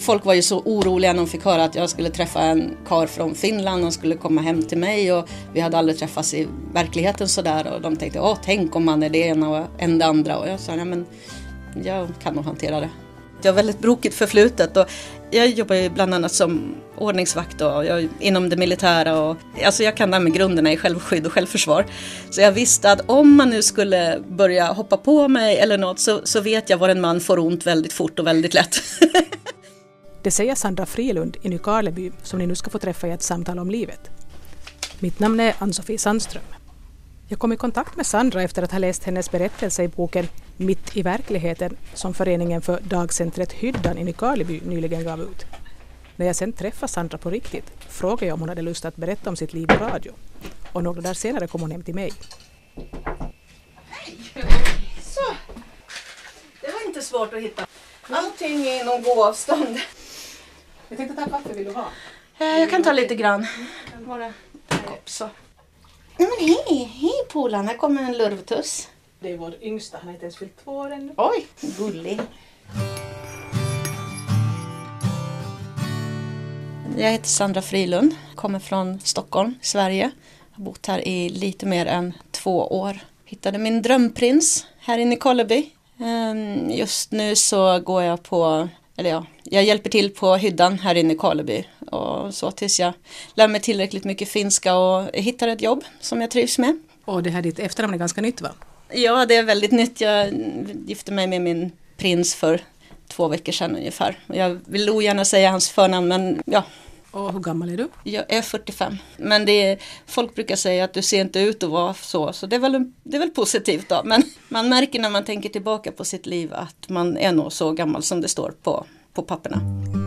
Folk var ju så oroliga när de fick höra att jag skulle träffa en kar från Finland, han skulle komma hem till mig och vi hade aldrig träffats i verkligheten sådär och de tänkte, åh tänk om man är det ena och en det andra och jag sa, ja men jag kan nog hantera det. Jag har väldigt brokigt förflutet och jag jobbar ju bland annat som ordningsvakt och jag, inom det militära och alltså jag kan det här med grunderna i självskydd och självförsvar. Så jag visste att om man nu skulle börja hoppa på mig eller något så, så vet jag var en man får ont väldigt fort och väldigt lätt. Det säger Sandra Frilund i Nykarleby som ni nu ska få träffa i ett samtal om livet. Mitt namn är Ann-Sofie Sandström. Jag kom i kontakt med Sandra efter att ha läst hennes berättelse i boken Mitt i verkligheten som föreningen för dagcentret Hyddan i Nykarleby nyligen gav ut. När jag sen träffade Sandra på riktigt frågade jag om hon hade lust att berätta om sitt liv i radio. Och några dagar senare kom hon hem till mig. Hej! Så. Det var inte svårt att hitta. Allting inom gåavstånd. Jag tänkte ta kaffe, vill du ha? Jag kan ta lite grann. Bara en kopp så. Nej men hej, hej polaren, här kommer en lurvtuss. Det är vår yngsta, han har inte ens fyllt två år ännu. Oj, gullig. Jag heter Sandra Frilund, kommer från Stockholm, Sverige. Har bott här i lite mer än två år. Hittade min drömprins här inne i Kolleby. Ehm, Just nu så går jag på, eller ja, jag hjälper till på hyddan här inne i Karleby. Och så tills jag lär mig tillräckligt mycket finska och hittar ett jobb som jag trivs med. Och det här ditt efternamn är ganska nytt va? Ja, det är väldigt nytt. Jag gifte mig med min prins för två veckor sedan ungefär. Jag vill ogärna säga hans förnamn men ja, Och hur gammal är du? jag är 45. Men det är, folk brukar säga att du ser inte ut att vara så, så det är, väl, det är väl positivt då. Men man märker när man tänker tillbaka på sitt liv att man är nog så gammal som det står på, på papperna.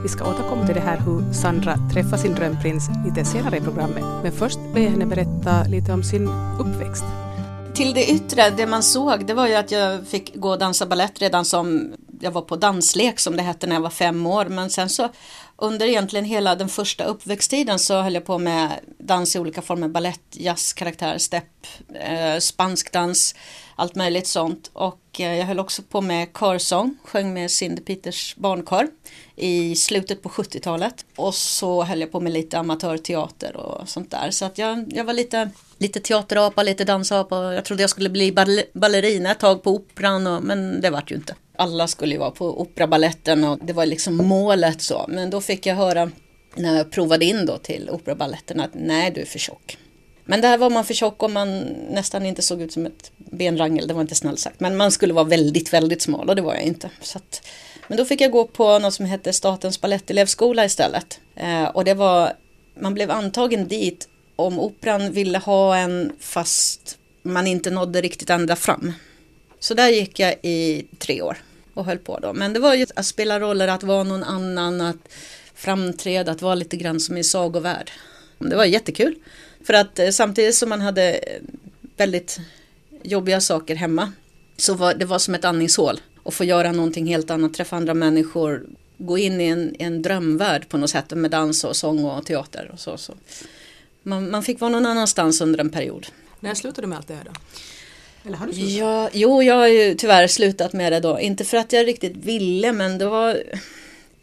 Vi ska återkomma till det här hur Sandra träffar sin drömprins lite senare i programmet. Men först ber jag henne berätta lite om sin uppväxt. Till det yttre, det man såg, det var ju att jag fick gå och dansa ballett redan som jag var på danslek som det hette när jag var fem år. Men sen så under egentligen hela den första uppväxttiden så höll jag på med dans i olika former, ballett, jazz, karaktär, stepp, eh, spansk dans, allt möjligt sånt. Och eh, jag höll också på med körsång, sjöng med Cindy Peters barnkör i slutet på 70-talet. Och så höll jag på med lite amatörteater och sånt där. Så att jag, jag var lite, lite teaterapa, lite dansapa. Jag trodde jag skulle bli ball- ballerina ett tag på operan, och, men det vart ju inte. Alla skulle ju vara på operabaletten och det var liksom målet så. Men då fick jag höra när jag provade in då till operabaletten att nej, du är för tjock. Men där var man för tjock och man nästan inte såg ut som ett benrangel, det var inte snällt sagt. Men man skulle vara väldigt, väldigt smal och det var jag inte. Så att, men då fick jag gå på något som hette Statens Balettelevskola istället. Eh, och det var, man blev antagen dit om operan ville ha en fast man inte nådde riktigt ända fram. Så där gick jag i tre år och höll på då. Men det var ju att spela roller, att vara någon annan, att framträda, att vara lite grann som i sagovärld. Det var jättekul. För att eh, samtidigt som man hade eh, väldigt jobbiga saker hemma så var det var som ett andningshål. Att få göra någonting helt annat, träffa andra människor, gå in i en, en drömvärld på något sätt med dans och sång och teater och så. så. Man, man fick vara någon annanstans under en period. När slutade du med allt det här då? Eller har du slutat? Ja, jo, jag har ju tyvärr slutat med det då. Inte för att jag riktigt ville, men det var...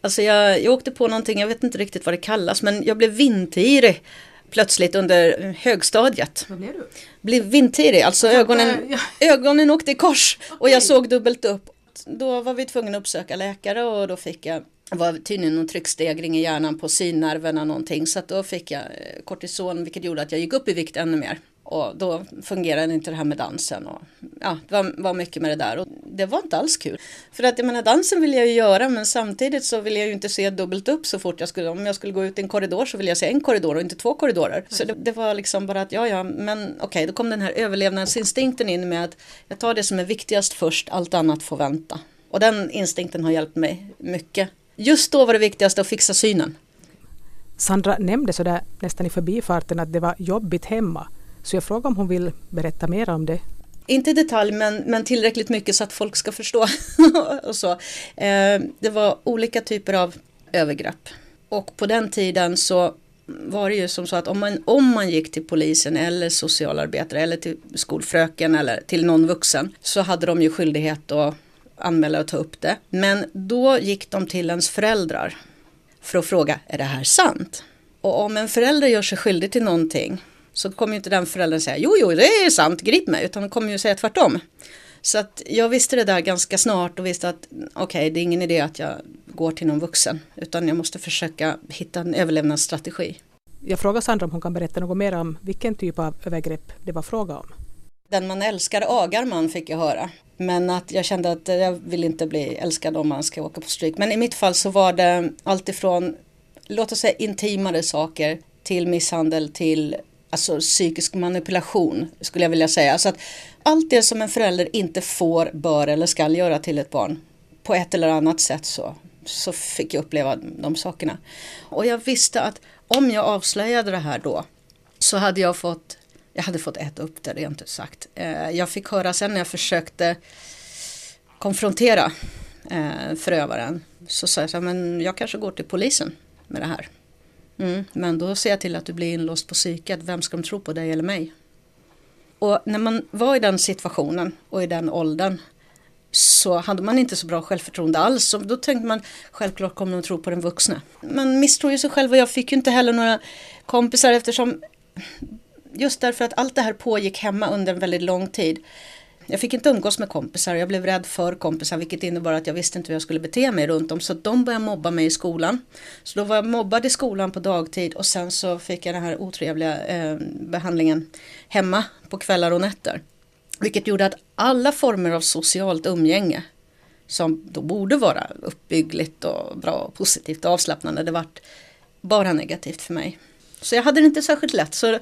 Alltså jag, jag åkte på någonting, jag vet inte riktigt vad det kallas, men jag blev vindtirig plötsligt under högstadiet. Vad blev du? Blev vindtirig, alltså ögonen, ögonen åkte i kors och jag såg dubbelt upp. Då var vi tvungna att uppsöka läkare och då fick jag det var tydligen någon tryckstegring i hjärnan på synnerverna någonting så att då fick jag eh, kortison vilket gjorde att jag gick upp i vikt ännu mer. Och då fungerade inte det här med dansen och ja, det var, var mycket med det där och det var inte alls kul. För att jag menar dansen vill jag ju göra men samtidigt så vill jag ju inte se dubbelt upp så fort jag skulle, om jag skulle gå ut i en korridor så vill jag se en korridor och inte två korridorer. Så det, det var liksom bara att ja ja men okej då kom den här överlevnadsinstinkten in med att jag tar det som är viktigast först, allt annat får vänta. Och den instinkten har hjälpt mig mycket. Just då var det viktigaste att fixa synen. Sandra nämnde sådär nästan i förbifarten att det var jobbigt hemma. Så jag frågade om hon vill berätta mer om det. Inte i detalj men, men tillräckligt mycket så att folk ska förstå. och så. Eh, det var olika typer av övergrepp. Och på den tiden så var det ju som så att om man, om man gick till polisen eller socialarbetare eller till skolfröken eller till någon vuxen så hade de ju skyldighet att anmäla och ta upp det. Men då gick de till ens föräldrar för att fråga, är det här sant? Och om en förälder gör sig skyldig till någonting så kommer inte den föräldern säga, jo, jo, det är sant, grip mig, utan den kommer ju säga tvärtom. Så att jag visste det där ganska snart och visste att okej, okay, det är ingen idé att jag går till någon vuxen, utan jag måste försöka hitta en överlevnadsstrategi. Jag frågar Sandra om hon kan berätta något mer om vilken typ av övergrepp det var fråga om. Den man älskar agar man fick jag höra. Men att jag kände att jag vill inte bli älskad om man ska åka på stryk. Men i mitt fall så var det alltifrån, låt oss säga intimare saker till misshandel till alltså psykisk manipulation skulle jag vilja säga. Så att allt det som en förälder inte får, bör eller ska göra till ett barn på ett eller annat sätt så, så fick jag uppleva de sakerna. Och jag visste att om jag avslöjade det här då så hade jag fått jag hade fått äta upp det rent ut sagt. Eh, jag fick höra sen när jag försökte konfrontera eh, förövaren så sa jag så här, men jag kanske går till polisen med det här. Mm, men då ser jag till att du blir inlåst på psyket. Vem ska de tro på dig eller mig? Och när man var i den situationen och i den åldern så hade man inte så bra självförtroende alls. Så då tänkte man självklart kommer de tro på den vuxna. Man misstror ju sig själv och jag fick ju inte heller några kompisar eftersom just därför att allt det här pågick hemma under en väldigt lång tid. Jag fick inte umgås med kompisar, jag blev rädd för kompisar vilket innebar att jag visste inte hur jag skulle bete mig runt om. Så de började mobba mig i skolan. Så då var jag mobbad i skolan på dagtid och sen så fick jag den här otrevliga eh, behandlingen hemma på kvällar och nätter. Vilket gjorde att alla former av socialt umgänge som då borde vara uppbyggligt och bra och positivt och avslappnande, det vart bara negativt för mig. Så jag hade det inte särskilt lätt. Så...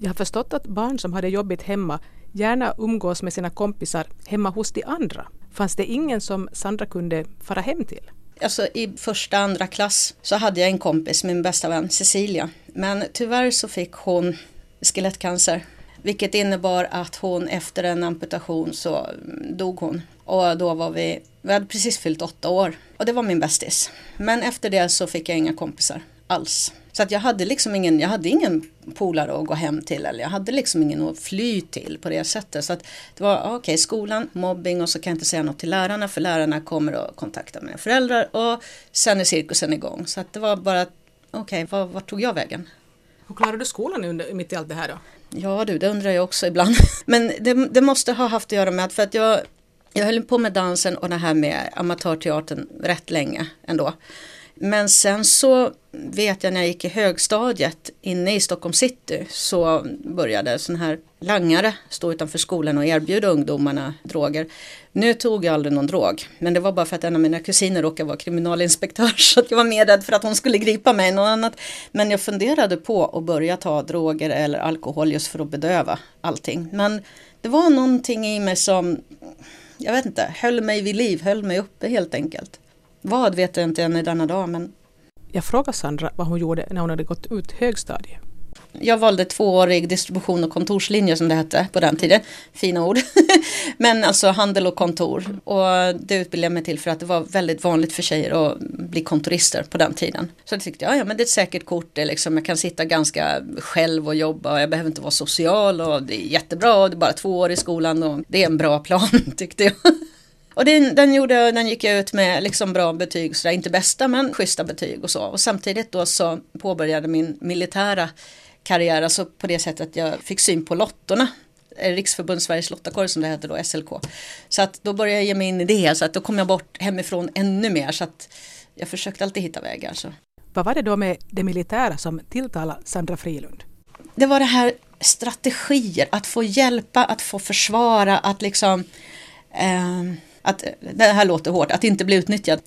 Jag har förstått att barn som hade jobbigt hemma gärna umgås med sina kompisar hemma hos de andra. Fanns det ingen som Sandra kunde fara hem till? Alltså i första, andra klass så hade jag en kompis, min bästa vän Cecilia. Men tyvärr så fick hon skelettcancer. Vilket innebar att hon efter en amputation så dog hon. Och då var vi, vi hade precis fyllt åtta år. Och det var min bästis. Men efter det så fick jag inga kompisar alls. Så att jag hade liksom ingen, jag hade ingen polare att gå hem till eller jag hade liksom ingen att fly till på det sättet. Så att det var okej, okay, skolan, mobbing och så kan jag inte säga något till lärarna för lärarna kommer att kontakta mina föräldrar och sen är cirkusen igång. Så att det var bara, okej, okay, vart tog jag vägen? Hur klarade du skolan under, mitt i allt det här då? Ja du, det undrar jag också ibland. Men det, det måste ha haft att göra med att för att jag, jag höll på med dansen och det här med amatörteatern rätt länge ändå. Men sen så vet jag när jag gick i högstadiet inne i Stockholm city så började sådana här langare stå utanför skolan och erbjuda ungdomarna droger. Nu tog jag aldrig någon drog, men det var bara för att en av mina kusiner råkade vara kriminalinspektör så att jag var mer rädd för att hon skulle gripa mig än något annat. Men jag funderade på att börja ta droger eller alkohol just för att bedöva allting. Men det var någonting i mig som, jag vet inte, höll mig vid liv, höll mig uppe helt enkelt. Vad vet jag inte än i denna dag men... Jag frågade Sandra vad hon gjorde när hon hade gått ut högstadiet. Jag valde tvåårig distribution och kontorslinje som det hette på den tiden. Fina ord. Men alltså handel och kontor. Och det utbildade jag mig till för att det var väldigt vanligt för tjejer att bli kontorister på den tiden. Så jag tyckte jag, ja men det är ett säkert kort. Det liksom, jag kan sitta ganska själv och jobba och jag behöver inte vara social och det är jättebra och det är bara två år i skolan och det är en bra plan tyckte jag. Och den, den, gjorde, den gick jag ut med liksom bra betyg, så inte bästa men schyssta betyg och så. Och samtidigt då så påbörjade min militära karriär, alltså på det sättet att jag fick syn på lottorna. Eh, Riksförbund Sveriges Lottakår som det hette då, SLK. Så att då började jag ge mig in i det, så att då kom jag bort hemifrån ännu mer. Så att jag försökte alltid hitta vägar. Så. Vad var det då med det militära som tilltalade Sandra Frilund? Det var det här strategier, att få hjälpa, att få försvara, att liksom eh, att, det här låter hårt, att inte bli utnyttjad.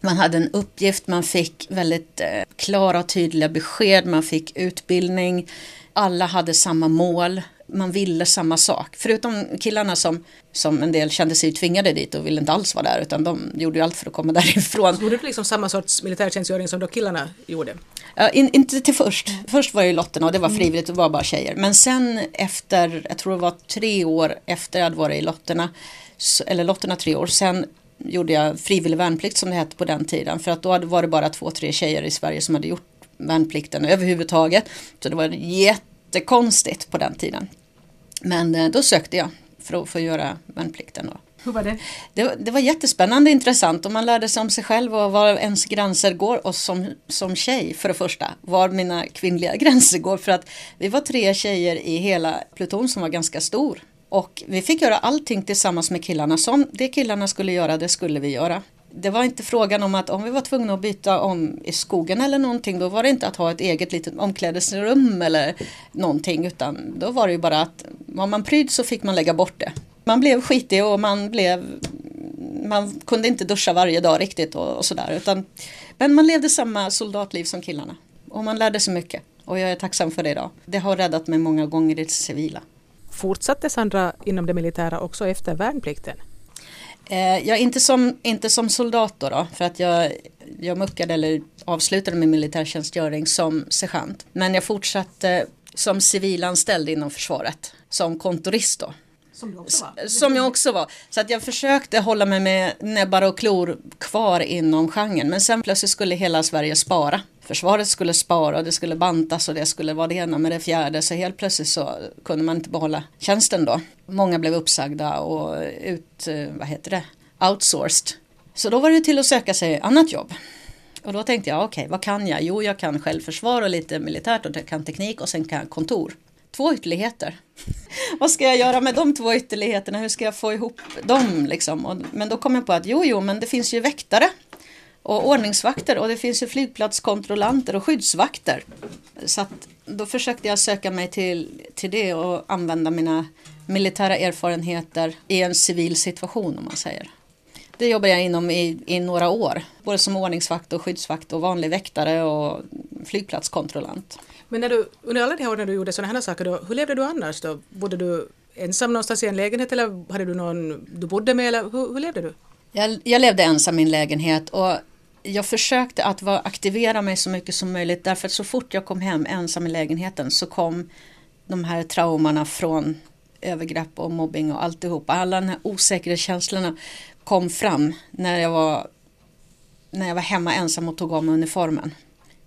Man hade en uppgift, man fick väldigt eh, klara och tydliga besked, man fick utbildning. Alla hade samma mål, man ville samma sak. Förutom killarna som, som en del kände sig tvingade dit och ville inte alls vara där utan de gjorde ju allt för att komma därifrån. Så gjorde du liksom samma sorts militärtjänstgöring som då killarna gjorde? Ja, in, inte till först. Först var det lotterna och det var mm. frivilligt, det var bara tjejer. Men sen efter, jag tror det var tre år efter jag hade varit i lotterna eller lotterna tre år. Sen gjorde jag frivillig värnplikt som det hette på den tiden. För att då var det bara två, tre tjejer i Sverige som hade gjort värnplikten överhuvudtaget. Så det var jättekonstigt på den tiden. Men eh, då sökte jag för att få göra värnplikten. Då. Hur var det? det? Det var jättespännande och intressant och man lärde sig om sig själv och var ens gränser går och som, som tjej för det första var mina kvinnliga gränser går för att vi var tre tjejer i hela pluton som var ganska stor och vi fick göra allting tillsammans med killarna som det killarna skulle göra det skulle vi göra det var inte frågan om att om vi var tvungna att byta om i skogen eller någonting då var det inte att ha ett eget litet omklädningsrum eller någonting utan då var det ju bara att var man pryd så fick man lägga bort det. Man blev skitig och man blev man kunde inte duscha varje dag riktigt och, och sådär utan men man levde samma soldatliv som killarna och man lärde sig mycket och jag är tacksam för det idag. Det har räddat mig många gånger i det civila. Fortsatte Sandra inom det militära också efter värnplikten? Eh, ja, inte som, inte som soldat då, då för att jag, jag muckade eller avslutade min militärtjänstgöring som sergeant. Men jag fortsatte som civilanställd inom försvaret, som kontorist då. Som du också var? Som jag också var. Så att jag försökte hålla mig med näbbar och klor kvar inom genren. Men sen plötsligt skulle hela Sverige spara. Försvaret skulle spara och det skulle bantas och det skulle vara det ena med det fjärde. Så helt plötsligt så kunde man inte behålla tjänsten då. Många blev uppsagda och ut, vad heter det, outsourced. Så då var det till att söka sig annat jobb. Och då tänkte jag, okej, okay, vad kan jag? Jo, jag kan självförsvar och lite militärt och jag kan teknik och sen kan jag kontor. Två ytterligheter. vad ska jag göra med de två ytterligheterna? Hur ska jag få ihop dem liksom? Och, men då kom jag på att jo, jo, men det finns ju väktare och ordningsvakter och det finns ju flygplatskontrollanter och skyddsvakter. Så att då försökte jag söka mig till, till det och använda mina militära erfarenheter i en civil situation om man säger. Det jobbar jag inom i, i några år, både som ordningsvakt och skyddsvakt och vanlig väktare och flygplatskontrollant. Men när du, under alla de här åren du gjorde sådana här saker, då, hur levde du annars då? Bodde du ensam någonstans i en lägenhet eller hade du någon du bodde med eller hur, hur levde du? Jag, jag levde ensam i en lägenhet och jag försökte att var, aktivera mig så mycket som möjligt därför att så fort jag kom hem ensam i lägenheten så kom de här traumorna från övergrepp och mobbing och alltihopa. Alla de här osäkerhetskänslorna kom fram när jag var, när jag var hemma ensam och tog av mig uniformen.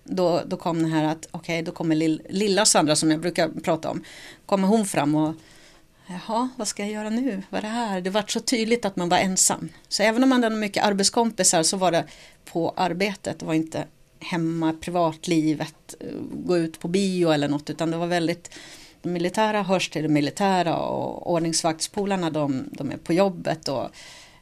Då, då kom det här att okej, okay, då kommer lill, lilla Sandra som jag brukar prata om. Kommer hon fram och Jaha, vad ska jag göra nu? Vad är det här? Det var så tydligt att man var ensam. Så även om man hade mycket arbetskompisar så var det på arbetet. Det var inte hemma, privatlivet, gå ut på bio eller något utan det var väldigt de militära hörs till det militära och ordningsvaktspolarna de, de är på jobbet och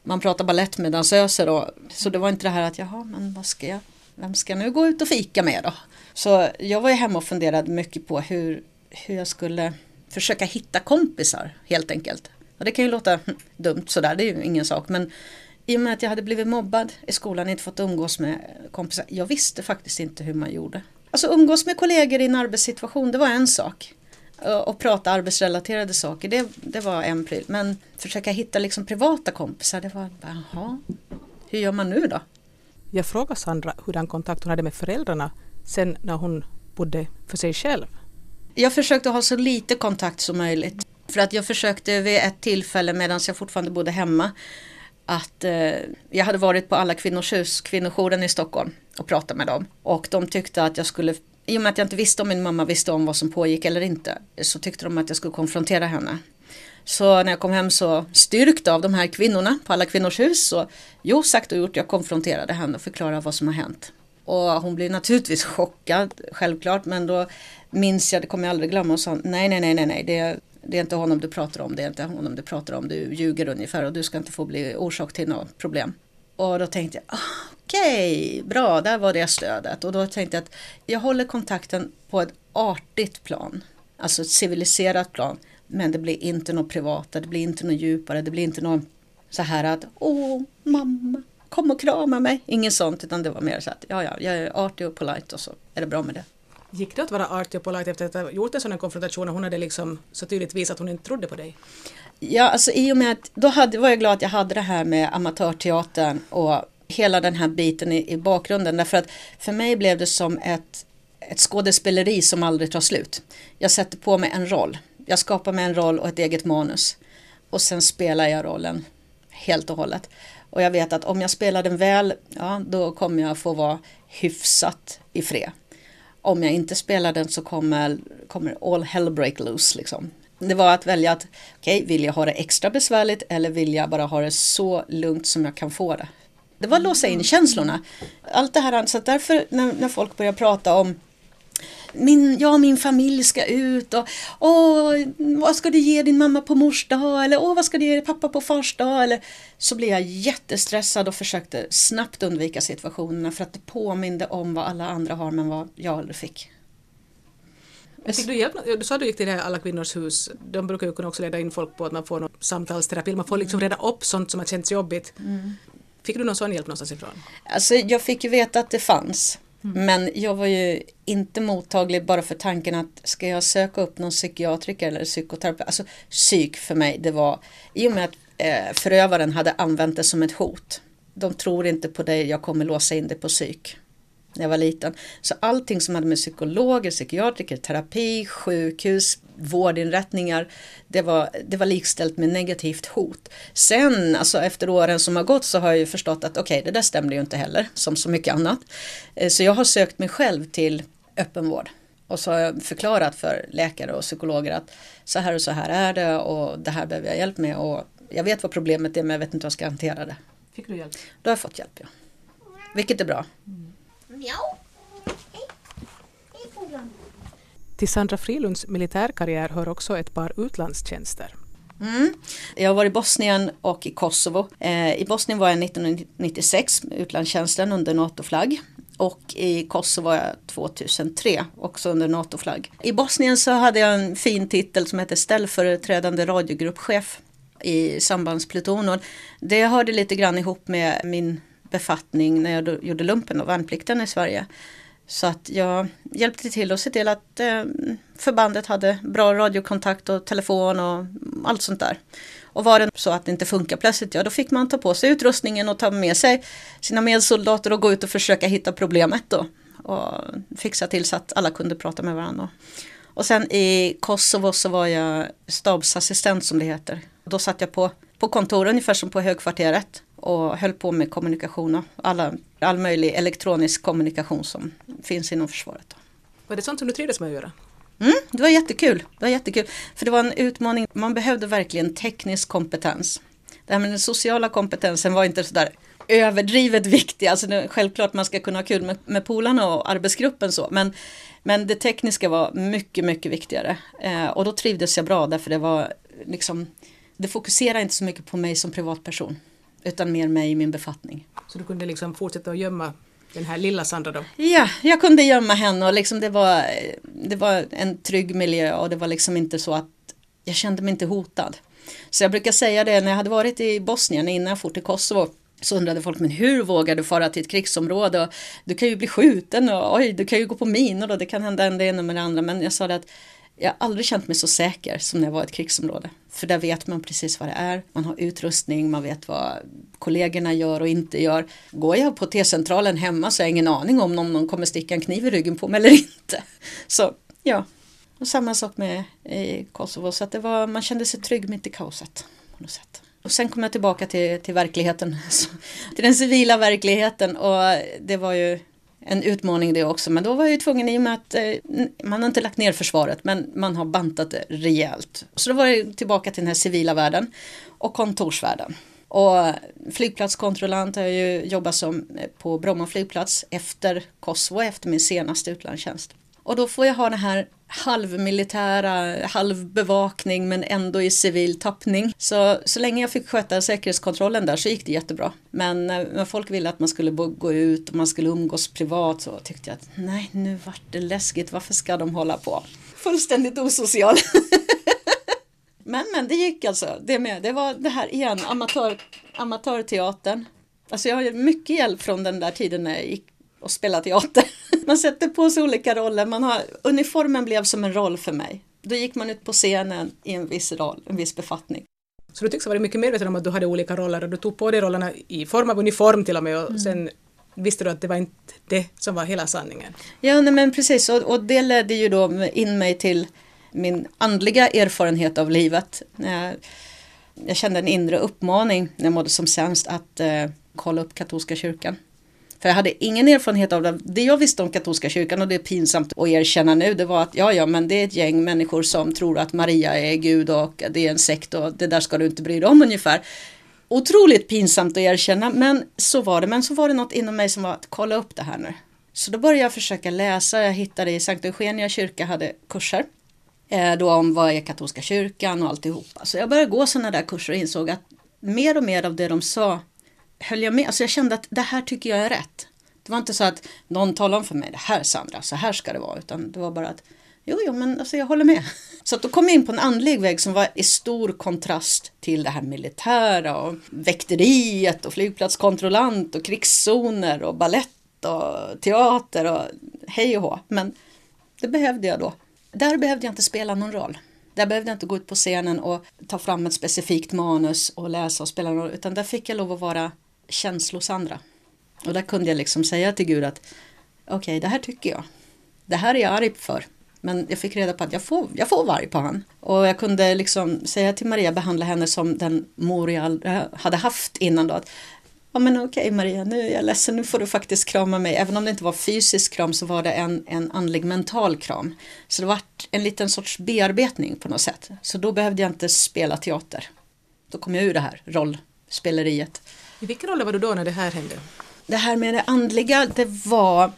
man pratar balett med dansöser och så det var inte det här att jaha men vad ska jag, vem ska nu gå ut och fika med då? Så jag var ju hemma och funderade mycket på hur, hur jag skulle försöka hitta kompisar helt enkelt. Och det kan ju låta dumt sådär, det är ju ingen sak. Men i och med att jag hade blivit mobbad i skolan, inte fått umgås med kompisar. Jag visste faktiskt inte hur man gjorde. Alltså umgås med kollegor i en arbetssituation, det var en sak. Och prata arbetsrelaterade saker, det, det var en pryl. Men försöka hitta liksom privata kompisar, det var bara jaha, hur gör man nu då? Jag frågade Sandra hurdan kontakt hon hade med föräldrarna sen när hon bodde för sig själv. Jag försökte ha så lite kontakt som möjligt. För att jag försökte vid ett tillfälle medan jag fortfarande bodde hemma att eh, jag hade varit på alla kvinnors hus, kvinnojouren i Stockholm och pratat med dem. Och de tyckte att jag skulle, i och med att jag inte visste om min mamma visste om vad som pågick eller inte, så tyckte de att jag skulle konfrontera henne. Så när jag kom hem så styrkt av de här kvinnorna på alla kvinnors hus så jo sagt och gjort, jag konfronterade henne och förklarade vad som har hänt. Och hon blev naturligtvis chockad, självklart, men då minns jag, det kommer jag aldrig glömma, och sa nej, nej, nej, nej, nej, det, det är inte honom du pratar om, det är inte honom du pratar om, du ljuger ungefär och du ska inte få bli orsak till något problem. Och då tänkte jag, ah, okej, okay, bra, där var det stödet. Och då tänkte jag att jag håller kontakten på ett artigt plan, alltså ett civiliserat plan. Men det blir inte något privata, det blir inte något djupare, det blir inte något så här att, åh, mamma, kom och krama mig. Inget sånt, utan det var mer så att, ja, ja, jag är artig och polite och så är det bra med det. Gick det att vara artig och polite efter att ha gjort en sån konfrontation och hon hade liksom så tydligt visat att hon inte trodde på dig? Ja, alltså i och med att då hade, var jag glad att jag hade det här med amatörteatern och hela den här biten i, i bakgrunden. Därför att för mig blev det som ett, ett skådespeleri som aldrig tar slut. Jag sätter på mig en roll. Jag skapar mig en roll och ett eget manus. Och sen spelar jag rollen helt och hållet. Och jag vet att om jag spelar den väl, ja då kommer jag få vara hyfsat i fred om jag inte spelar den så kommer, kommer all hell break loose liksom. Det var att välja att, okej, okay, vill jag ha det extra besvärligt eller vill jag bara ha det så lugnt som jag kan få det? Det var att låsa in känslorna. Allt det här, så därför när, när folk börjar prata om min, jag och min familj ska ut och åh, vad ska du ge din mamma på mors dag eller åh, vad ska du ge pappa på fars dag eller så blev jag jättestressad och försökte snabbt undvika situationerna för att det påminde om vad alla andra har men vad jag aldrig fick. Fick du, hjälp, du sa att du gick till det här Alla kvinnors hus. De brukar ju kunna också leda in folk på att man får någon samtalsterapi. Man får liksom reda upp sånt som har känts jobbigt. Mm. Fick du någon sån hjälp någonstans ifrån? Alltså jag fick ju veta att det fanns. Mm. Men jag var ju inte mottaglig bara för tanken att ska jag söka upp någon psykiatriker eller psykoterapeut. Alltså psyk för mig det var i och med att eh, förövaren hade använt det som ett hot. De tror inte på dig, jag kommer låsa in dig på psyk när jag var liten. Så allting som hade med psykologer, psykiatriker, terapi, sjukhus, vårdinrättningar, det var, det var likställt med negativt hot. Sen, alltså efter åren som har gått så har jag ju förstått att okej, okay, det där stämde ju inte heller, som så mycket annat. Eh, så jag har sökt mig själv till öppenvård. Och så har jag förklarat för läkare och psykologer att så här och så här är det och det här behöver jag hjälp med och jag vet vad problemet är men jag vet inte hur jag ska hantera det. Fick du hjälp? Då har jag fått hjälp, ja. Vilket är bra. Mm. Mjau. Till Sandra Frilunds militärkarriär hör också ett par utlandstjänster. Mm. Jag har varit i Bosnien och i Kosovo. Eh, I Bosnien var jag 1996 med utlandstjänsten under NATO-flagg. Och i Kosovo var jag 2003 också under NATO-flagg. I Bosnien så hade jag en fin titel som hette ställföreträdande radiogruppchef i sambandsplutonen. Det hörde lite grann ihop med min befattning när jag gjorde lumpen och värnplikten i Sverige. Så att jag hjälpte till att se till att eh, förbandet hade bra radiokontakt och telefon och allt sånt där. Och var det så att det inte funkar plötsligt, ja då fick man ta på sig utrustningen och ta med sig sina medsoldater och gå ut och försöka hitta problemet då. Och fixa till så att alla kunde prata med varandra. Och sen i Kosovo så var jag stabsassistent som det heter. Då satt jag på, på kontor ungefär som på högkvarteret och höll på med kommunikation och alla, all möjlig elektronisk kommunikation som finns inom försvaret. Var det sånt som du trivdes med att göra? Mm, det var jättekul. Det var jättekul. För det var en utmaning. Man behövde verkligen teknisk kompetens. Det här med den sociala kompetensen var inte sådär överdrivet viktig. Alltså det, självklart man ska kunna ha kul med, med polarna och arbetsgruppen så. Men, men det tekniska var mycket, mycket viktigare. Eh, och då trivdes jag bra därför det var liksom det fokuserar inte så mycket på mig som privatperson utan mer mig i min befattning. Så du kunde liksom fortsätta att gömma den här lilla Sandra då? Ja, jag kunde gömma henne och liksom det, var, det var en trygg miljö och det var liksom inte så att jag kände mig inte hotad. Så jag brukar säga det när jag hade varit i Bosnien innan jag for till Kosovo så undrade folk, men hur vågar du fara till ett krigsområde? Du kan ju bli skjuten och oj, du kan ju gå på minor och det kan hända en det ena med det andra. Men jag sa det att jag aldrig känt mig så säker som när jag var i ett krigsområde. För där vet man precis vad det är. Man har utrustning, man vet vad kollegorna gör och inte gör. Går jag på T-centralen hemma så har jag ingen aning om om någon kommer sticka en kniv i ryggen på mig eller inte. Så ja, och samma sak med i Kosovo. Så att det var, man kände sig trygg mitt i kaoset. På något sätt. Och sen kom jag tillbaka till, till verkligheten, till den civila verkligheten och det var ju en utmaning det också. Men då var jag ju tvungen i och med att eh, man har inte lagt ner försvaret men man har bantat det rejält. Så då var jag tillbaka till den här civila världen och kontorsvärlden. Och flygplatskontrollant har jag ju jobbat som eh, på Bromma flygplats efter Kosovo efter min senaste utlandstjänst. Och då får jag ha den här halvmilitära, halvbevakning men ändå i civil tappning. Så, så länge jag fick sköta säkerhetskontrollen där så gick det jättebra. Men eh, när folk ville att man skulle gå ut och man skulle umgås privat så tyckte jag att nej, nu vart det läskigt, varför ska de hålla på? Fullständigt osocial. men, men det gick alltså, det med. Det var det här igen, amatör, amatörteatern. Alltså jag har mycket hjälp från den där tiden när jag gick och spela teater. Man sätter på sig olika roller. Man har, uniformen blev som en roll för mig. Då gick man ut på scenen i en viss roll, en viss befattning. Så du tycks ha varit mycket medveten om att du hade olika roller och du tog på dig rollerna i form av uniform till och med och mm. sen visste du att det var inte det som var hela sanningen. Ja, nej, men precis och, och det ledde ju då in mig till min andliga erfarenhet av livet. Jag, jag kände en inre uppmaning när jag mådde som sämst att eh, kolla upp katolska kyrkan. För jag hade ingen erfarenhet av det. Det jag visste om katolska kyrkan och det är pinsamt att erkänna nu det var att ja, ja, men det är ett gäng människor som tror att Maria är Gud och det är en sekt och det där ska du inte bry dig om ungefär. Otroligt pinsamt att erkänna, men så var det. Men så var det något inom mig som var att kolla upp det här nu. Så då började jag försöka läsa. Jag hittade i Sankt Eugenia kyrka hade kurser. Eh, då om vad är katolska kyrkan och alltihopa. Så jag började gå sådana där kurser och insåg att mer och mer av det de sa höll jag med. Alltså jag kände att det här tycker jag är rätt. Det var inte så att någon talade om för mig, det här Sandra, så här ska det vara. Utan det var bara att, jo, jo, men alltså jag håller med. Så att då kom jag in på en andlig väg som var i stor kontrast till det här militära och väkteriet och flygplatskontrollant och krigszoner och ballett och teater och hej och hå. Men det behövde jag då. Där behövde jag inte spela någon roll. Där behövde jag inte gå ut på scenen och ta fram ett specifikt manus och läsa och spela någon roll. Utan där fick jag lov att vara känslosandra. Och där kunde jag liksom säga till Gud att okej, okay, det här tycker jag. Det här är jag arg för. Men jag fick reda på att jag får, jag får vara arg på han. Och jag kunde liksom säga till Maria, behandla henne som den mor jag hade haft innan då. Att, ja men okej okay, Maria, nu är jag ledsen, nu får du faktiskt krama mig. Även om det inte var fysisk kram så var det en, en andlig mental kram. Så det var en liten sorts bearbetning på något sätt. Så då behövde jag inte spela teater. Då kom jag ur det här rollspeleriet. I vilken ålder var du då när det här hände? Det här med det andliga, det var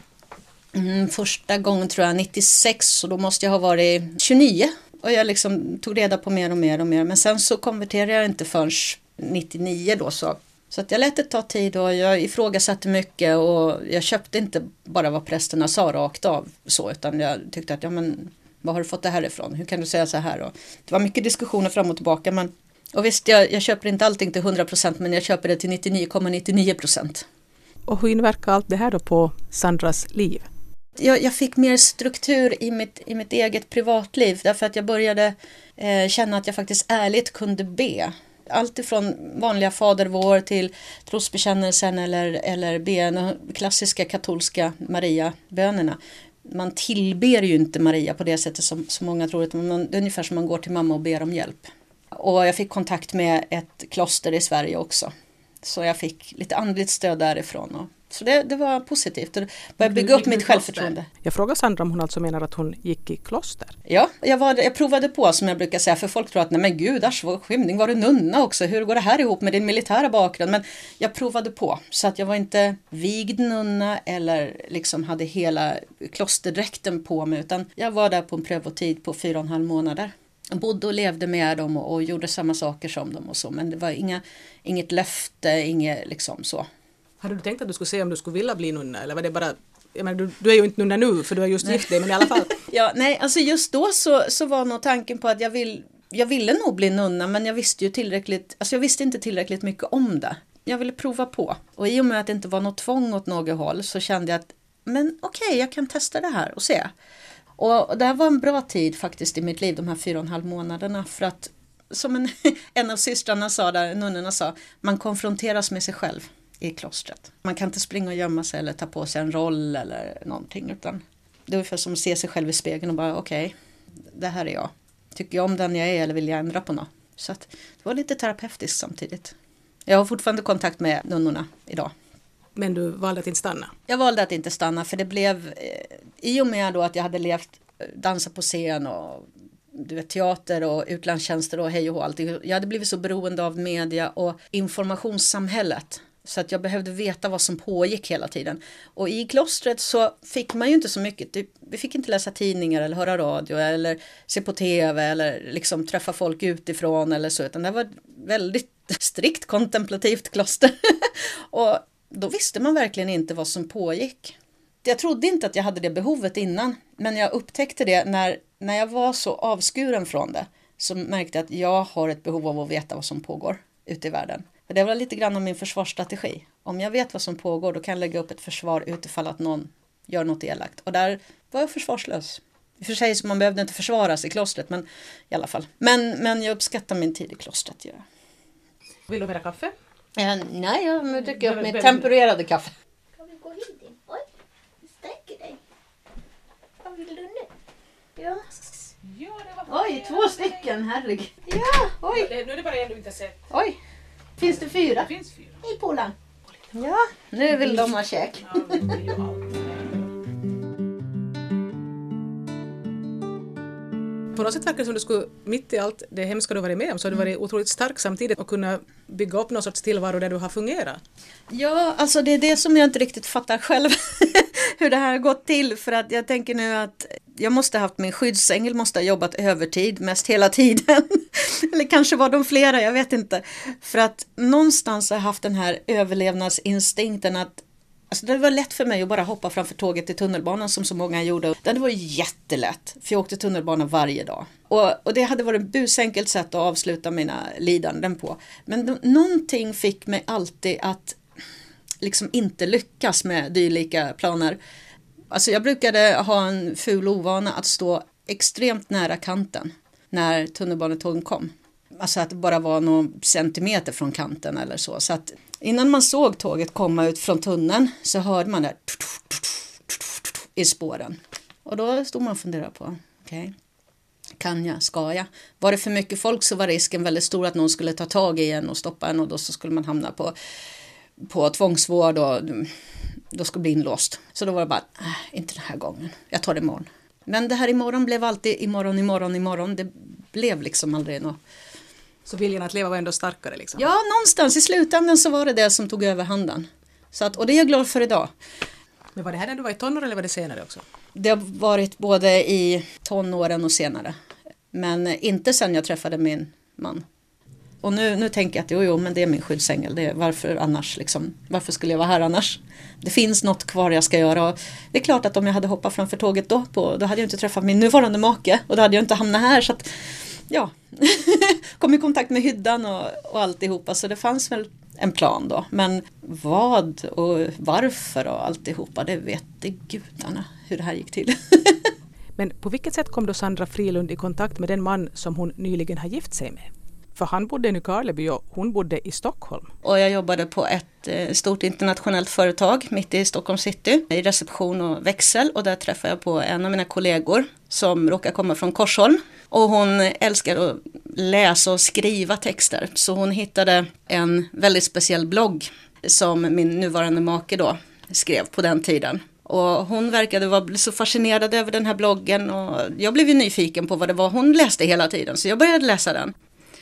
mm, första gången tror jag 96 och då måste jag ha varit 29. Och jag liksom tog reda på mer och mer och mer. Men sen så konverterade jag inte förrän 99 då så. Så att jag lät det ta tid och jag ifrågasatte mycket och jag köpte inte bara vad prästerna sa rakt av så utan jag tyckte att ja men vad har du fått det här ifrån? Hur kan du säga så här? Och det var mycket diskussioner fram och tillbaka men och visst jag, jag köper inte allting till 100% men jag köper det till 99,99%. Och hur inverkar allt det här då på Sandras liv? Jag, jag, fick mer struktur i mitt, i mitt eget privatliv därför att jag började eh, känna att jag faktiskt ärligt kunde be. Allt ifrån vanliga Fader vår till trosbekännelsen eller, eller ben, klassiska katolska Maria-bönerna. Man tillber ju inte Maria på det sättet som, som många tror. Utan man, det är ungefär som man går till mamma och ber om hjälp. Och jag fick kontakt med ett kloster i Sverige också så jag fick lite andligt stöd därifrån. Och, så det, det var positivt. Det började bygga upp mitt självförtroende. Jag frågar Sandra om hon alltså menar att hon gick i kloster? Ja, jag, var, jag provade på som jag brukar säga för folk tror att nej men gud, asch vad skymning, var du nunna också? Hur går det här ihop med din militära bakgrund? Men jag provade på så att jag var inte vigd nunna eller liksom hade hela klosterdräkten på mig utan jag var där på en prövotid på fyra och en halv månader bodde och levde med dem och, och, gjorde samma saker som dem och så. Men det var inga, inget löfte, inget liksom så. Hade du tänkt att du skulle se om du skulle vilja bli nunna eller var det bara menar, du, du är ju inte nunna nu för du har just gift dig men i alla fall. ja, nej, alltså just då så, så var nog tanken på att jag, vill, jag ville nog bli nunna men jag visste ju tillräckligt, alltså jag visste inte tillräckligt mycket om det. Jag ville prova på och i och med att det inte var något tvång åt något håll så kände jag att men okej, okay, jag kan testa det här och se. Och det här var en bra tid faktiskt i mitt liv, de här fyra och en halv månaderna. För att som en, en av systrarna sa, där nunnorna sa, man konfronteras med sig själv i klostret. Man kan inte springa och gömma sig eller ta på sig en roll eller någonting. Utan det är ungefär som att se sig själv i spegeln och bara okej, okay, det här är jag. Tycker jag om den jag är eller vill jag ändra på något? Så att det var lite terapeutiskt samtidigt. Jag har fortfarande kontakt med nunnorna idag. Men du valde att inte stanna? Jag valde att inte stanna för det blev eh, i och med då att jag hade levt eh, dansa på scen och du vet, teater och utlandstjänster och hej och hå. Allting. Jag hade blivit så beroende av media och informationssamhället. Så att jag behövde veta vad som pågick hela tiden. Och i klostret så fick man ju inte så mycket. Typ, vi fick inte läsa tidningar eller höra radio eller se på tv eller liksom träffa folk utifrån eller så. Utan det var ett väldigt strikt kontemplativt kloster. och då visste man verkligen inte vad som pågick. Jag trodde inte att jag hade det behovet innan, men jag upptäckte det när, när jag var så avskuren från det. Så märkte jag att jag har ett behov av att veta vad som pågår ute i världen. För det var lite grann om min försvarsstrategi. Om jag vet vad som pågår då kan jag lägga upp ett försvar utifall att någon gör något elakt. Och där var jag försvarslös. I och för sig så man behövde inte försvaras i klostret men i alla fall. Men, men jag uppskattar min tid i klostret. Ja. Vill du ha kaffe? Eh, nej, jag dricker upp mitt tempererade kaffe. Kan vi gå hit in? Oj, du sträcker dig. Vad vill du nu? Ja. Ja, det var Oj, två stycken, herregud. Ja, oj. Nu är det bara en du inte sett. Oj. Finns det fyra? Det finns fyra. Hej Polan. Ja, nu vill de ha käk. På något sätt verkar det som du skulle, mitt i allt det hemska du varit med om, så har du varit otroligt stark samtidigt och kunna bygga upp någon sorts tillvaro där du har fungerat. Ja, alltså det är det som jag inte riktigt fattar själv. hur det här har gått till. För att jag tänker nu att jag måste ha haft min skyddsängel, måste ha jobbat övertid mest hela tiden. Eller kanske var de flera, jag vet inte. För att någonstans har jag haft den här överlevnadsinstinkten att Alltså det var lätt för mig att bara hoppa framför tåget i tunnelbanan som så många gjorde. Det var jättelätt, för jag åkte tunnelbana varje dag. Och, och det hade varit ett busenkelt sätt att avsluta mina lidanden på. Men någonting fick mig alltid att liksom inte lyckas med dylika planer. Alltså jag brukade ha en ful ovana att stå extremt nära kanten när tunnelbanetågen kom. Alltså att det bara var någon centimeter från kanten eller så. Så att innan man såg tåget komma ut från tunneln så hörde man det i spåren. Och då stod man och funderade på, okej, okay, kan jag, ska jag? Var det för mycket folk så var risken väldigt stor att någon skulle ta tag i en och stoppa en och då så skulle man hamna på på tvångsvård och då skulle bli inlåst. Så då var det bara, äh, inte den här gången, jag tar det imorgon. Men det här imorgon blev alltid imorgon, imorgon, imorgon. Det blev liksom aldrig något. Så viljan att leva var ändå starkare? Liksom. Ja, någonstans i slutändan så var det det som tog över handen. Så att, och det är jag glad för idag. Men var det här när du var i tonåren eller var det senare också? Det har varit både i tonåren och senare. Men inte sen jag träffade min man. Och nu, nu tänker jag att jo, jo, men det är min skyddsängel. Det är, varför annars? Liksom? Varför skulle jag vara här annars? Det finns något kvar jag ska göra. Och det är klart att om jag hade hoppat framför tåget då, på, då hade jag inte träffat min nuvarande make. Och då hade jag inte hamnat här. Så att, ja, kom i kontakt med hyddan och, och alltihopa. Så det fanns väl en plan då. Men vad och varför och alltihopa, det vete gudarna hur det här gick till. Men på vilket sätt kom då Sandra Frilund i kontakt med den man som hon nyligen har gift sig med? För han bodde i Nykarleby och hon bodde i Stockholm. Och jag jobbade på ett eh, stort internationellt företag mitt i Stockholm city i reception och växel och där träffade jag på en av mina kollegor som råkar komma från Korsholm. Och hon älskar att läsa och skriva texter så hon hittade en väldigt speciell blogg som min nuvarande make då skrev på den tiden. Och hon verkade vara så fascinerad över den här bloggen och jag blev ju nyfiken på vad det var hon läste hela tiden så jag började läsa den.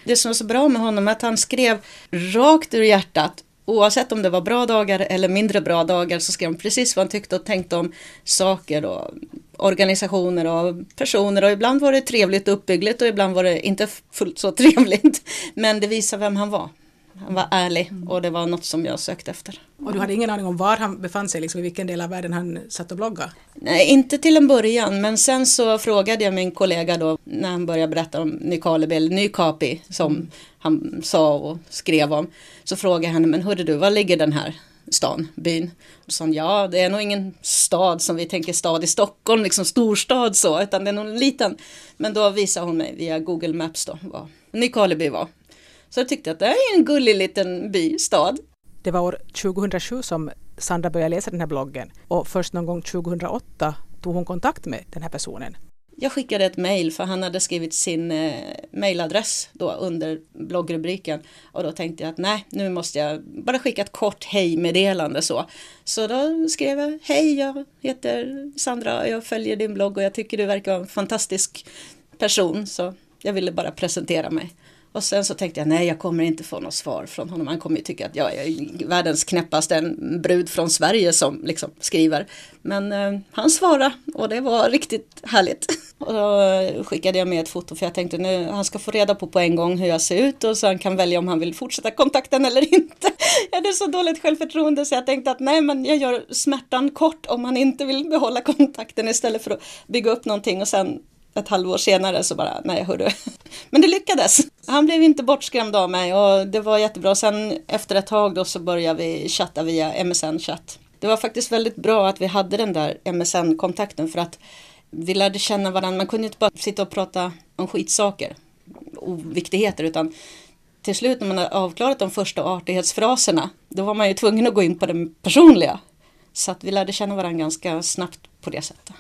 Det som var så bra med honom är att han skrev rakt ur hjärtat. Oavsett om det var bra dagar eller mindre bra dagar så skrev han precis vad han tyckte och tänkte om saker och organisationer och personer och ibland var det trevligt och uppbyggligt och ibland var det inte fullt så trevligt. Men det visar vem han var. Han var ärlig och det var något som jag sökte efter. Och du hade ingen aning om var han befann sig, liksom, i vilken del av världen han satt och bloggade? Nej, inte till en början, men sen så frågade jag min kollega då när han började berätta om Nykarleby, eller Nykapi som mm. han sa och skrev om. Så frågade jag henne, men hörde du, var ligger den här stan, byn? Och sa ja, det är nog ingen stad som vi tänker stad i Stockholm, liksom storstad så, utan det är nog en liten. Men då visade hon mig via Google Maps då vad Nykarleby var. Så jag tyckte att det är en gullig liten by, stad. Det var år 2007 som Sandra började läsa den här bloggen och först någon gång 2008 tog hon kontakt med den här personen. Jag skickade ett mejl för han hade skrivit sin eh, mejladress då under bloggrubriken och då tänkte jag att nej, nu måste jag bara skicka ett kort hej-meddelande så. Så då skrev jag hej, jag heter Sandra, jag följer din blogg och jag tycker du verkar vara en fantastisk person så jag ville bara presentera mig. Och sen så tänkte jag nej jag kommer inte få något svar från honom. Han kommer ju tycka att jag är världens knäppaste en brud från Sverige som liksom skriver. Men eh, han svarade och det var riktigt härligt. Och då skickade jag med ett foto för jag tänkte nu han ska få reda på på en gång hur jag ser ut och så han kan välja om han vill fortsätta kontakten eller inte. Jag hade så dåligt självförtroende så jag tänkte att nej men jag gör smärtan kort om han inte vill behålla kontakten istället för att bygga upp någonting och sen ett halvår senare så bara, nej hörru. Men det lyckades. Han blev inte bortskrämd av mig och det var jättebra. Sen efter ett tag då så började vi chatta via MSN-chatt. Det var faktiskt väldigt bra att vi hade den där MSN-kontakten för att vi lärde känna varandra. Man kunde inte bara sitta och prata om skitsaker, oviktigheter, utan till slut när man hade avklarat de första artighetsfraserna, då var man ju tvungen att gå in på det personliga. Så att vi lärde känna varandra ganska snabbt på det sättet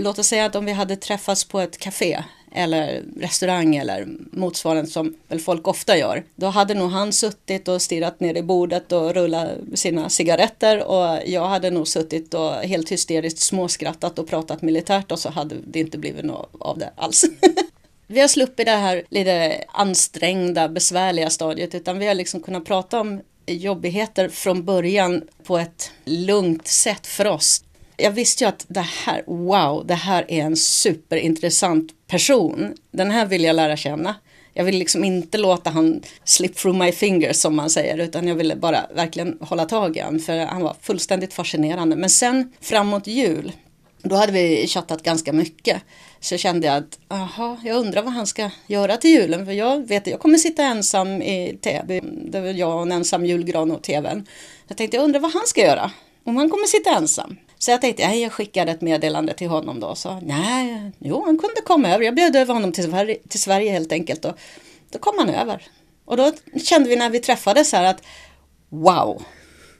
låt oss säga att om vi hade träffats på ett café eller restaurang eller motsvarande som väl folk ofta gör. Då hade nog han suttit och stirrat ner i bordet och rullat sina cigaretter och jag hade nog suttit och helt hysteriskt småskrattat och pratat militärt och så hade det inte blivit något av det alls. vi har sluppit det här lite ansträngda, besvärliga stadiet utan vi har liksom kunnat prata om jobbigheter från början på ett lugnt sätt för oss. Jag visste ju att det här, wow, det här är en superintressant person. Den här vill jag lära känna. Jag vill liksom inte låta han slip through my fingers som man säger utan jag ville bara verkligen hålla tag i honom för han var fullständigt fascinerande. Men sen framåt jul då hade vi chattat ganska mycket. Så kände jag att, aha, jag undrar vad han ska göra till julen. För jag vet att jag kommer sitta ensam i Täby. Det var jag och en ensam julgran och tvn. Jag tänkte, jag undrar vad han ska göra. Om han kommer sitta ensam. Så jag tänkte, jag skickade ett meddelande till honom då. Så nej, jo han kunde komma över. Jag bjöd över honom till Sverige, till Sverige helt enkelt. Och då kom han över. Och då kände vi när vi träffades här att wow,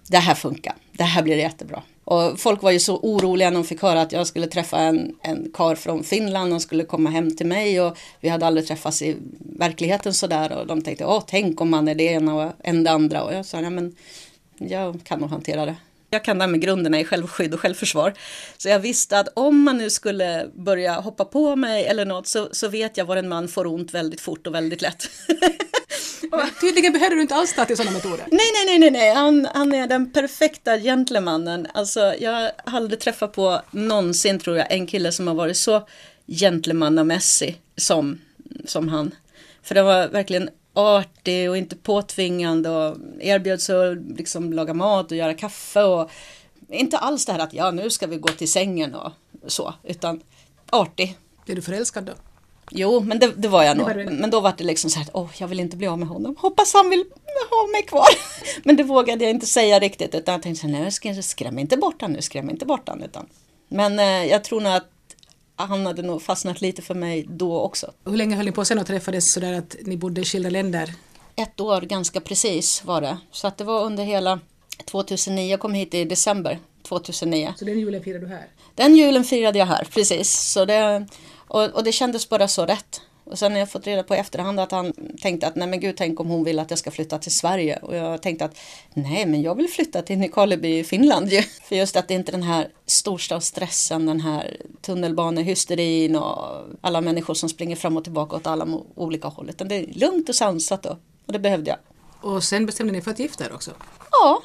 det här funkar. Det här blir jättebra. Och folk var ju så oroliga när de fick höra att jag skulle träffa en, en kar från Finland och skulle komma hem till mig och vi hade aldrig träffats i verkligheten sådär och de tänkte, åh tänk om man är det ena och en det andra och jag sa, ja men jag kan nog hantera det. Jag kan det här med grunderna i självskydd och självförsvar. Så jag visste att om man nu skulle börja hoppa på mig eller något så, så vet jag var en man får ont väldigt fort och väldigt lätt. Tydligen behöver du inte alls ta till sådana metoder. Nej, nej, nej, nej, nej. Han, han är den perfekta gentlemannen. Alltså, jag har aldrig träffat på någonsin, tror jag, en kille som har varit så gentlemannamässig som, som han. För det var verkligen artig och inte påtvingande och erbjöd sig att liksom laga mat och göra kaffe och inte alls det här att ja nu ska vi gå till sängen och så utan artig. Är du förälskad då? Jo, men det, det var jag nog. Men då var det liksom så här, åh, jag vill inte bli av med honom. Hoppas han vill ha mig kvar. men det vågade jag inte säga riktigt, utan jag tänkte, nej, skräm inte bort honom nu, skräm inte bort honom. Utan. Men eh, jag tror nog att han hade nog fastnat lite för mig då också. Hur länge höll ni på sen och träffades sådär att ni bodde i skilda länder? Ett år ganska precis var det. Så att det var under hela 2009, jag kom hit i december 2009. Så den julen firade du här? Den julen firade jag här, precis. Så det, och, och det kändes bara så rätt. Och sen har jag fått reda på i efterhand att han tänkte att nej men gud tänk om hon vill att jag ska flytta till Sverige. Och jag tänkte att nej men jag vill flytta till Nykarleby i Finland ju. För just att det inte är den här storstadsstressen, den här tunnelbanehysterin och alla människor som springer fram och tillbaka åt alla olika håll. Utan det är lugnt och sansat då. Och det behövde jag. Och sen bestämde ni för att gifta er också? Ja.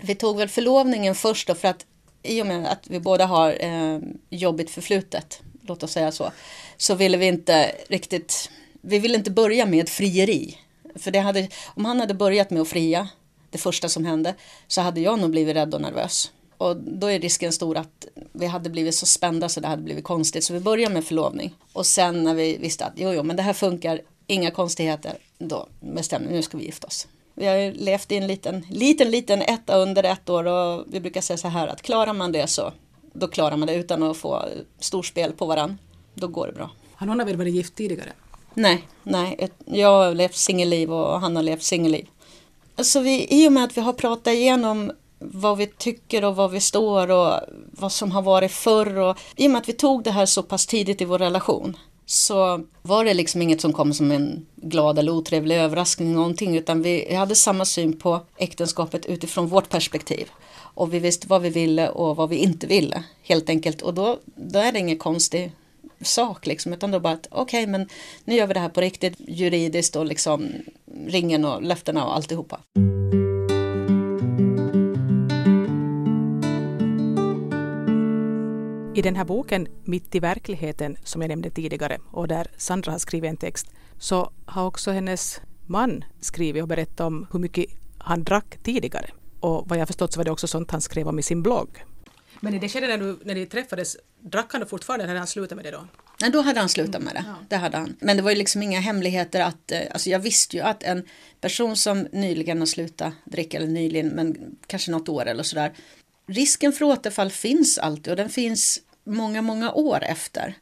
Vi tog väl förlovningen först då för att i och med att vi båda har eh, jobbigt förflutet låt oss säga så, så ville vi inte riktigt, vi ville inte börja med frieri. För det hade, om han hade börjat med att fria, det första som hände, så hade jag nog blivit rädd och nervös. Och då är risken stor att vi hade blivit så spända så det hade blivit konstigt. Så vi började med förlovning. Och sen när vi visste att jo, jo, men det här funkar, inga konstigheter, då bestämde vi nu ska vi gifta oss. Vi har levt i en liten, liten, liten etta under ett år och vi brukar säga så här att klarar man det så då klarar man det utan att få storspel på varann. Då går det bra. Har någon av er varit gift tidigare? Nej, nej. Jag har levt singelliv och han har levt singelliv. Alltså vi, I och med att vi har pratat igenom vad vi tycker och vad vi står och vad som har varit förr och i och med att vi tog det här så pass tidigt i vår relation så var det liksom inget som kom som en glad eller otrevlig överraskning någonting utan vi hade samma syn på äktenskapet utifrån vårt perspektiv och vi visste vad vi ville och vad vi inte ville helt enkelt och då, då är det ingen konstig sak liksom utan då bara att okej okay, men nu gör vi det här på riktigt juridiskt och liksom ringen och löftena och alltihopa. I den här boken Mitt i verkligheten som jag nämnde tidigare och där Sandra har skrivit en text så har också hennes man skrivit och berättat om hur mycket han drack tidigare. Och vad jag förstått så var det också sånt han skrev om i sin blogg. Men i det skedet när, du, när ni träffades, drack han då fortfarande eller hade han slutat med det då? Nej, då hade han slutat med det. Ja. Det hade han. Men det var ju liksom inga hemligheter att, eh, alltså jag visste ju att en person som nyligen har slutat dricka, eller nyligen, men kanske något år eller sådär. Risken för återfall finns alltid och den finns många, många år efter.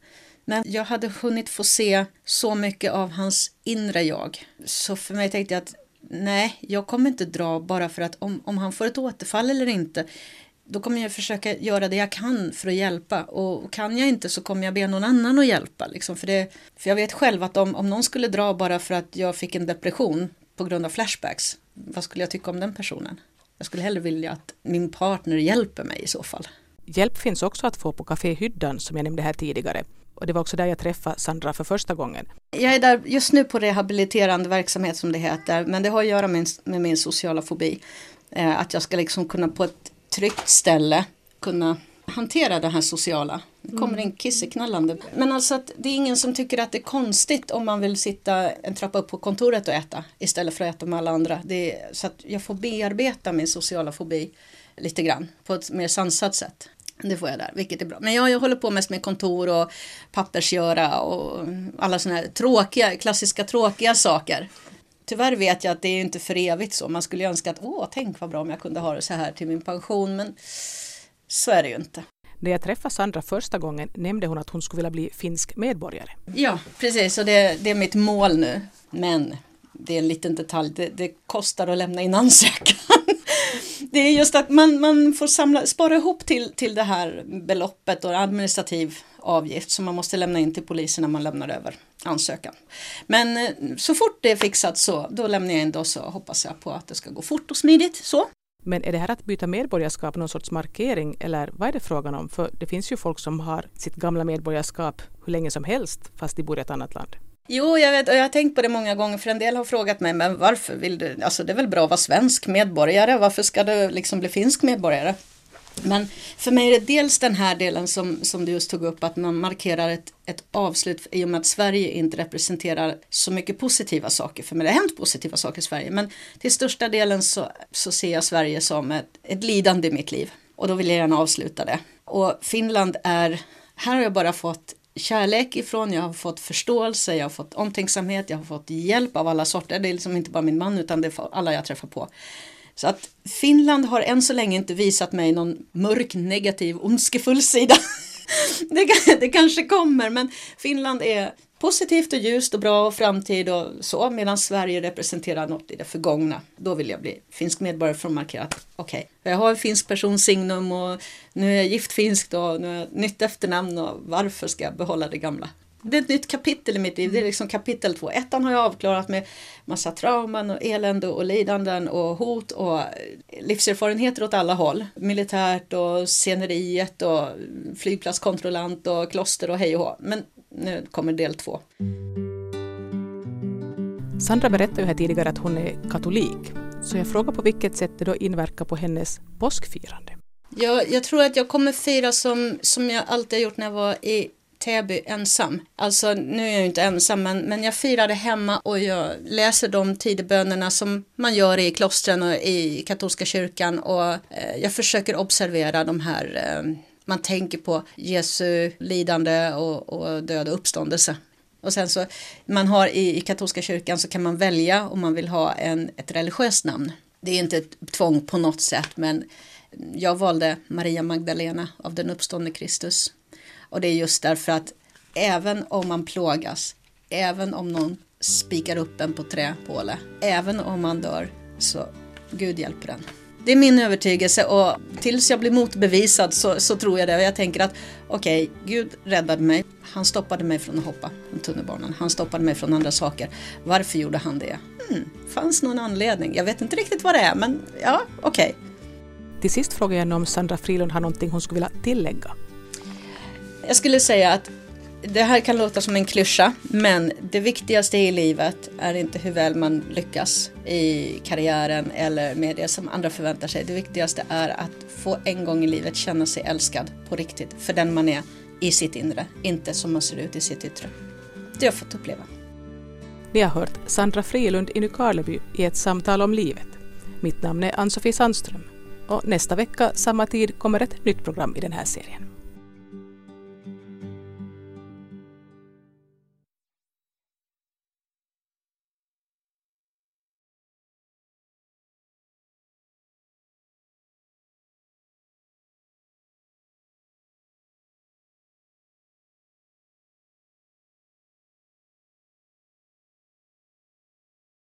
Men jag hade hunnit få se så mycket av hans inre jag. Så för mig tänkte jag att nej, jag kommer inte dra bara för att om, om han får ett återfall eller inte. då kommer jag försöka göra det jag kan för att hjälpa och kan jag inte så kommer jag be någon annan att hjälpa. Liksom. För, det, för jag vet själv att om, om någon skulle dra bara för att jag fick en depression på grund av flashbacks, vad skulle jag tycka om den personen? Jag skulle hellre vilja att min partner hjälper mig i så fall. Hjälp finns också att få på Café Hyddan som jag nämnde här tidigare. Och det var också där jag träffade Sandra för första gången. Jag är där just nu på rehabiliterande verksamhet som det heter, men det har att göra med, med min sociala fobi. Eh, att jag ska liksom kunna på ett tryggt ställe kunna hantera det här sociala. Det kommer mm. in kisseknallande. Men alltså att det är ingen som tycker att det är konstigt om man vill sitta en trappa upp på kontoret och äta istället för att äta med alla andra. Är, så att jag får bearbeta min sociala fobi lite grann på ett mer sansat sätt. Det får jag där, vilket är bra. Men jag, jag håller på mest med kontor och pappersgöra och alla sådana här tråkiga, klassiska tråkiga saker. Tyvärr vet jag att det är inte för evigt så. Man skulle önska att, åh, tänk vad bra om jag kunde ha det så här till min pension. Men så är det ju inte. När jag träffade Sandra första gången nämnde hon att hon skulle vilja bli finsk medborgare. Ja, precis. Och det, det är mitt mål nu. Men det är en liten detalj. Det, det kostar att lämna in ansökan det är just att man, man får samla, spara ihop till, till det här beloppet och administrativ avgift som man måste lämna in till polisen när man lämnar över ansökan. Men eh, så fort det är fixat så, då lämnar jag in det och så hoppas jag på att det ska gå fort och smidigt. Så. Men är det här att byta medborgarskap någon sorts markering eller vad är det frågan om? För det finns ju folk som har sitt gamla medborgarskap hur länge som helst fast de bor i ett annat land. Jo, jag vet och jag har tänkt på det många gånger för en del har frågat mig men varför vill du, alltså det är väl bra att vara svensk medborgare, varför ska du liksom bli finsk medborgare? Men för mig är det dels den här delen som, som du just tog upp att man markerar ett, ett avslut i och med att Sverige inte representerar så mycket positiva saker för mig. Det har hänt positiva saker i Sverige men till största delen så, så ser jag Sverige som ett, ett lidande i mitt liv och då vill jag gärna avsluta det. Och Finland är, här har jag bara fått kärlek ifrån, jag har fått förståelse, jag har fått omtänksamhet, jag har fått hjälp av alla sorter. Det är liksom inte bara min man utan det är alla jag träffar på. Så att Finland har än så länge inte visat mig någon mörk, negativ, ondskefull sida. det, det kanske kommer, men Finland är positivt och ljust och bra och framtid och så, medan Sverige representerar något i det förgångna. Då vill jag bli finsk medborgare för att markera att okej, okay, jag har en finsk personsignum och nu är jag gift finsk och nu har jag nytt efternamn och varför ska jag behålla det gamla? Det är ett nytt kapitel i mitt liv. Det är liksom kapitel två. Ettan har jag avklarat med massa trauman och elände och lidanden och hot och livserfarenheter åt alla håll. Militärt och sceneriet och flygplatskontrollant och kloster och hej och hå. Men nu kommer del två. Sandra berättade ju här tidigare att hon är katolik. Så jag frågar på vilket sätt det då inverkar på hennes påskfirande. Jag, jag tror att jag kommer fira som, som jag alltid har gjort när jag var i Täby ensam. Alltså nu är jag ju inte ensam men, men jag firade hemma och jag läser de tidebönerna som man gör i klostren och i katolska kyrkan och eh, jag försöker observera de här eh, man tänker på Jesu lidande och, och död och uppståndelse. Och sen så man har i, i katolska kyrkan så kan man välja om man vill ha en, ett religiöst namn. Det är inte ett tvång på något sätt men jag valde Maria Magdalena av den uppståndne Kristus. Och det är just därför att även om man plågas, även om någon spikar upp en på träpåle, även om man dör, så Gud hjälper den. Det är min övertygelse och tills jag blir motbevisad så, så tror jag det. Och jag tänker att okej, okay, Gud räddade mig. Han stoppade mig från att hoppa från tunnelbanan. Han stoppade mig från andra saker. Varför gjorde han det? Hmm, fanns någon anledning? Jag vet inte riktigt vad det är, men ja, okej. Okay. Till sist frågar jag om Sandra Frilund har någonting hon skulle vilja tillägga. Jag skulle säga att det här kan låta som en klyscha, men det viktigaste i livet är inte hur väl man lyckas i karriären eller med det som andra förväntar sig. Det viktigaste är att få en gång i livet känna sig älskad på riktigt för den man är i sitt inre, inte som man ser ut i sitt yttre. Det har jag fått uppleva. Ni har hört Sandra Frilund i Nykarleby i ett samtal om livet. Mitt namn är Ann-Sofie Sandström och nästa vecka samma tid kommer ett nytt program i den här serien.